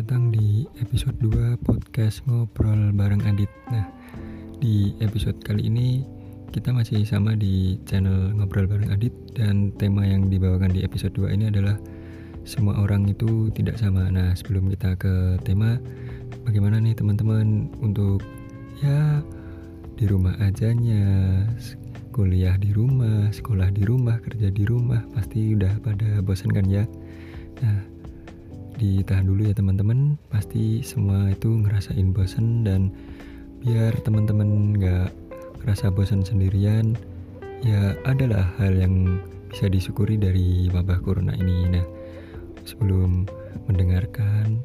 datang di episode 2 podcast ngobrol bareng Adit. Nah, di episode kali ini kita masih sama di channel ngobrol bareng Adit dan tema yang dibawakan di episode 2 ini adalah semua orang itu tidak sama. Nah, sebelum kita ke tema, bagaimana nih teman-teman untuk ya di rumah ajanya, kuliah di rumah, sekolah di rumah, kerja di rumah, pasti udah pada bosan kan ya? Nah, ditahan dulu ya teman-teman pasti semua itu ngerasain bosen dan biar teman-teman nggak ngerasa bosan sendirian ya adalah hal yang bisa disyukuri dari wabah corona ini nah sebelum mendengarkan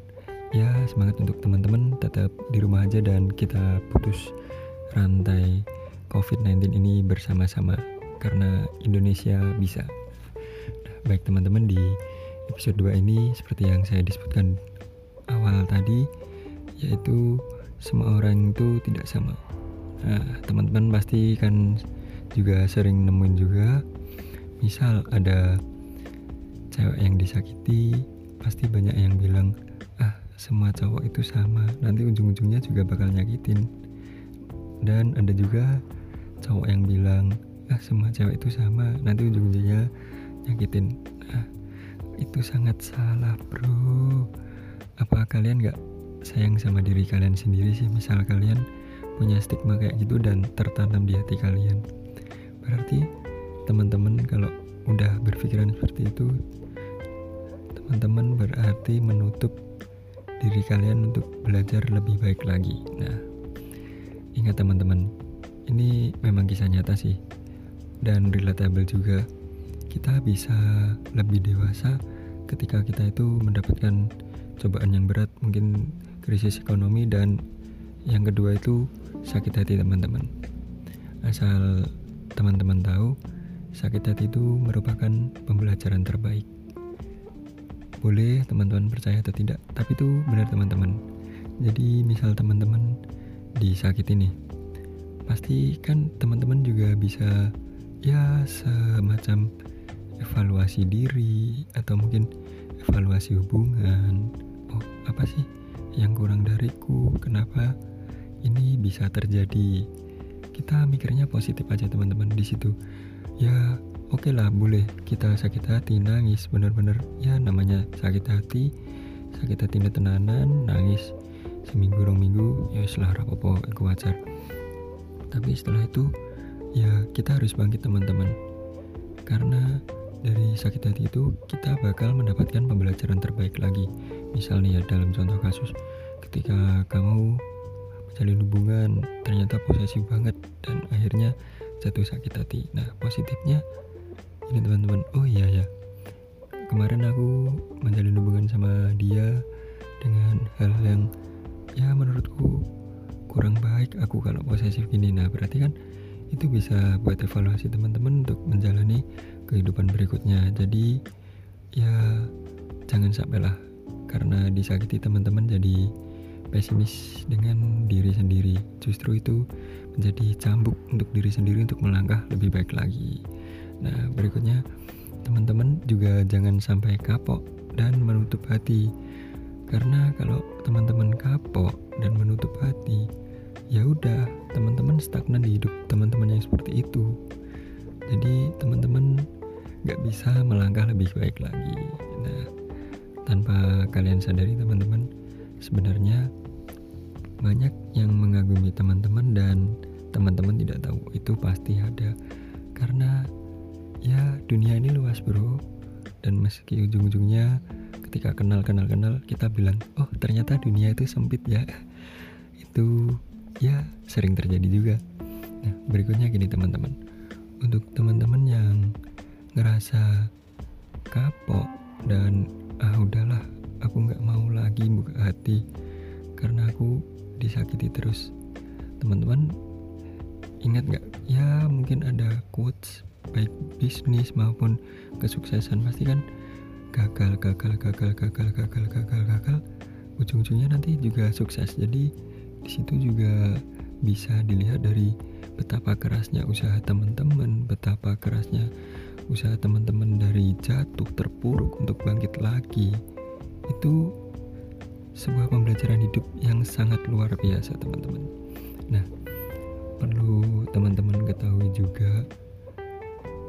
ya semangat untuk teman-teman tetap di rumah aja dan kita putus rantai COVID-19 ini bersama-sama karena Indonesia bisa. Nah, baik teman-teman di episode 2 ini seperti yang saya disebutkan awal tadi yaitu semua orang itu tidak sama. Nah teman-teman pasti kan juga sering nemuin juga misal ada cewek yang disakiti pasti banyak yang bilang ah semua cowok itu sama. Nanti ujung-ujungnya juga bakal nyakitin. Dan ada juga cowok yang bilang ah semua cewek itu sama. Nanti ujung-ujungnya nyakitin itu sangat salah bro. Apa kalian gak sayang sama diri kalian sendiri sih? Misal kalian punya stigma kayak gitu dan tertanam di hati kalian. Berarti teman-teman kalau udah berpikiran seperti itu teman-teman berarti menutup diri kalian untuk belajar lebih baik lagi. Nah ingat teman-teman ini memang kisah nyata sih dan relatable juga kita bisa lebih dewasa ketika kita itu mendapatkan cobaan yang berat mungkin krisis ekonomi dan yang kedua itu sakit hati teman-teman. Asal teman-teman tahu sakit hati itu merupakan pembelajaran terbaik. Boleh teman-teman percaya atau tidak tapi itu benar teman-teman. Jadi misal teman-teman disakiti nih pasti kan teman-teman juga bisa ya semacam evaluasi diri atau mungkin evaluasi hubungan. Oh apa sih yang kurang dariku? Kenapa ini bisa terjadi? Kita mikirnya positif aja teman-teman di situ. Ya oke okay lah boleh kita sakit hati nangis bener-bener ya namanya sakit hati sakit hati tenanan nangis seminggu rong minggu ya setelah rapopo aku wajar. Tapi setelah itu ya kita harus bangkit teman-teman. Karena dari sakit hati itu kita bakal mendapatkan pembelajaran terbaik lagi. Misalnya ya dalam contoh kasus ketika kamu menjalin hubungan ternyata posesif banget dan akhirnya jatuh sakit hati. Nah positifnya ini teman-teman oh iya ya. Kemarin aku menjalin hubungan sama dia dengan hal yang ya menurutku kurang baik aku kalau posesif gini. Nah berarti kan itu bisa buat evaluasi teman-teman untuk menjalani kehidupan berikutnya. Jadi ya jangan sampai lah karena disakiti teman-teman jadi pesimis dengan diri sendiri. Justru itu menjadi cambuk untuk diri sendiri untuk melangkah lebih baik lagi. Nah berikutnya teman-teman juga jangan sampai kapok dan menutup hati. Karena kalau teman-teman kapok dan menutup hati ya udah teman-teman stagnan di hidup teman-teman yang seperti itu. Jadi teman-teman gak bisa melangkah lebih baik lagi. Nah tanpa kalian sadari teman-teman sebenarnya banyak yang mengagumi teman-teman dan teman-teman tidak tahu. Itu pasti ada. Karena ya dunia ini luas bro. Dan meski ujung-ujungnya ketika kenal kenal kenal kita bilang oh ternyata dunia itu sempit ya. Itu ya sering terjadi juga. Nah berikutnya gini teman-teman. Untuk teman-teman yang ngerasa kapok dan ah udahlah aku nggak mau lagi buka hati karena aku disakiti terus. Teman-teman ingat nggak? Ya mungkin ada quotes baik bisnis maupun kesuksesan. Pasti kan gagal gagal gagal gagal gagal gagal gagal. Ujung-ujungnya nanti juga sukses. Jadi di situ juga bisa dilihat dari betapa kerasnya usaha teman-teman, betapa kerasnya usaha teman-teman dari jatuh terpuruk untuk bangkit lagi. Itu sebuah pembelajaran hidup yang sangat luar biasa teman-teman nah perlu teman-teman ketahui juga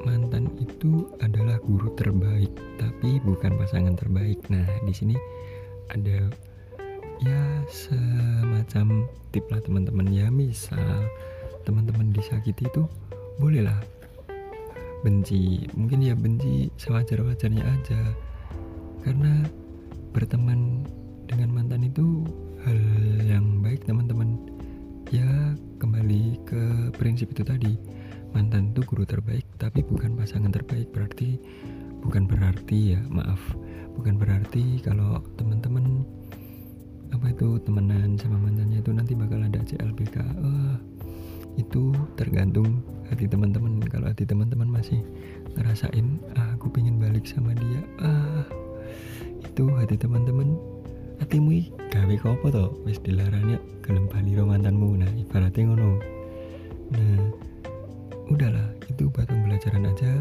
mantan itu adalah guru terbaik tapi bukan pasangan terbaik nah di sini ada ya semacam tip lah teman-teman. Ya misal teman-teman disakiti itu bolehlah. Benci mungkin ya benci sewajar-wajarnya aja. Karena berteman dengan mantan itu hal yang baik teman-teman. Ya kembali ke prinsip itu tadi. Mantan itu guru terbaik tapi bukan pasangan terbaik. Berarti bukan berarti ya maaf. Bukan berarti kalau teman-teman apa itu temenan sama mantannya itu nanti bakal ada CLBK oh, itu tergantung hati teman-teman. Kalau hati teman-teman masih ngerasain ah aku pengen balik sama dia. Ah itu hati teman-teman. Hatimu gawe kopo to wis dilarangnya gelem bali mantanmu. Nah ibaratnya ngono. Nah udahlah itu buat pembelajaran aja.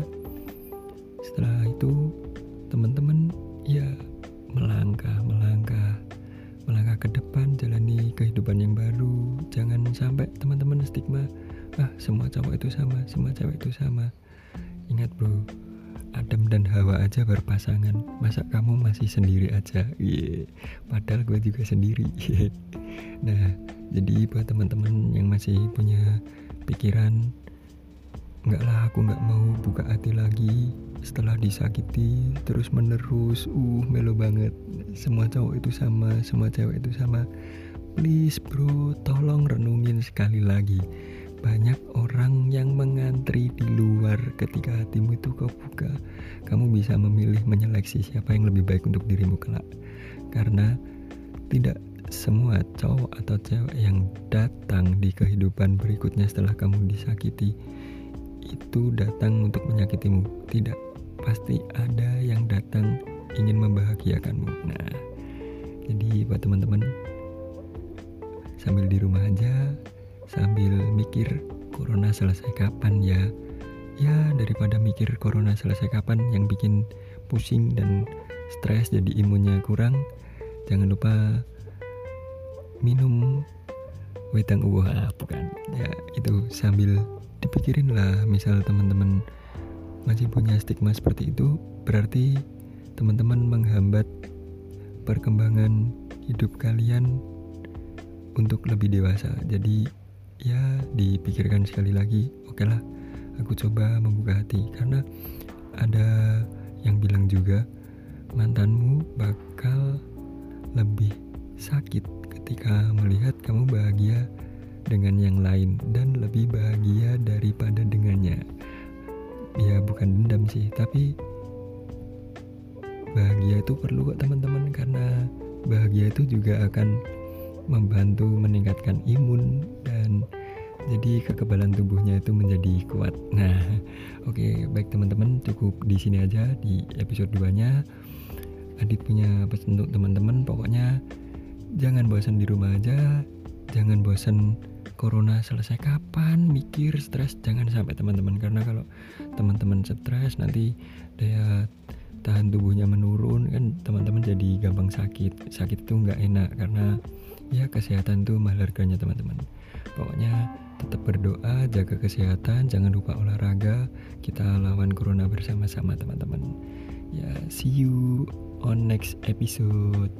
Setelah itu teman-teman stigma ah semua cowok itu sama semua cewek itu sama. Ingat bro Adam dan Hawa aja berpasangan. Masa kamu masih sendiri aja? Yeah. padahal gue juga sendiri. Nah jadi buat teman-teman yang masih punya pikiran enggak lah aku nggak mau buka hati lagi. Setelah disakiti terus menerus uh melo banget. Semua cowok itu sama semua cewek itu sama please bro tolong renungin sekali lagi banyak orang yang mengantri di luar ketika hatimu itu kau buka. Kamu bisa memilih menyeleksi siapa yang lebih baik untuk dirimu kelak. Karena tidak semua cowok atau cewek yang datang di kehidupan berikutnya setelah kamu disakiti itu datang untuk menyakitimu. Tidak, pasti ada yang datang ingin membahagiakanmu. Nah, jadi buat teman-teman sambil di rumah aja sambil mikir corona selesai kapan ya. Ya daripada mikir corona selesai kapan yang bikin pusing dan stres jadi imunnya kurang jangan lupa minum wedang uwa ah, bukan. Ya itu sambil dipikirin lah. Misal teman-teman masih punya stigma seperti itu berarti teman-teman menghambat perkembangan hidup kalian untuk lebih dewasa. Jadi ya dipikirkan sekali lagi oke lah aku coba membuka hati. Karena ada yang bilang juga mantanmu bakal lebih sakit ketika melihat kamu bahagia dengan yang lain dan lebih bahagia daripada dengannya. Ya bukan dendam sih tapi bahagia itu perlu kok teman-teman karena bahagia itu juga akan membantu meningkatkan imun dan jadi kekebalan tubuhnya itu menjadi kuat. Nah, oke, okay, baik teman-teman, cukup di sini aja di episode 2-nya. Adit punya pesan untuk teman-teman, pokoknya jangan bosan di rumah aja, jangan bosan corona selesai kapan, mikir, stres, jangan sampai teman-teman karena kalau teman-teman stres nanti daya tahan tubuhnya menurun kan teman-teman jadi gampang sakit sakit itu nggak enak karena ya kesehatan tuh mahal harganya teman-teman. Pokoknya tetap berdoa jaga kesehatan jangan lupa olahraga. Kita lawan corona bersama-sama teman-teman. Ya see you on next episode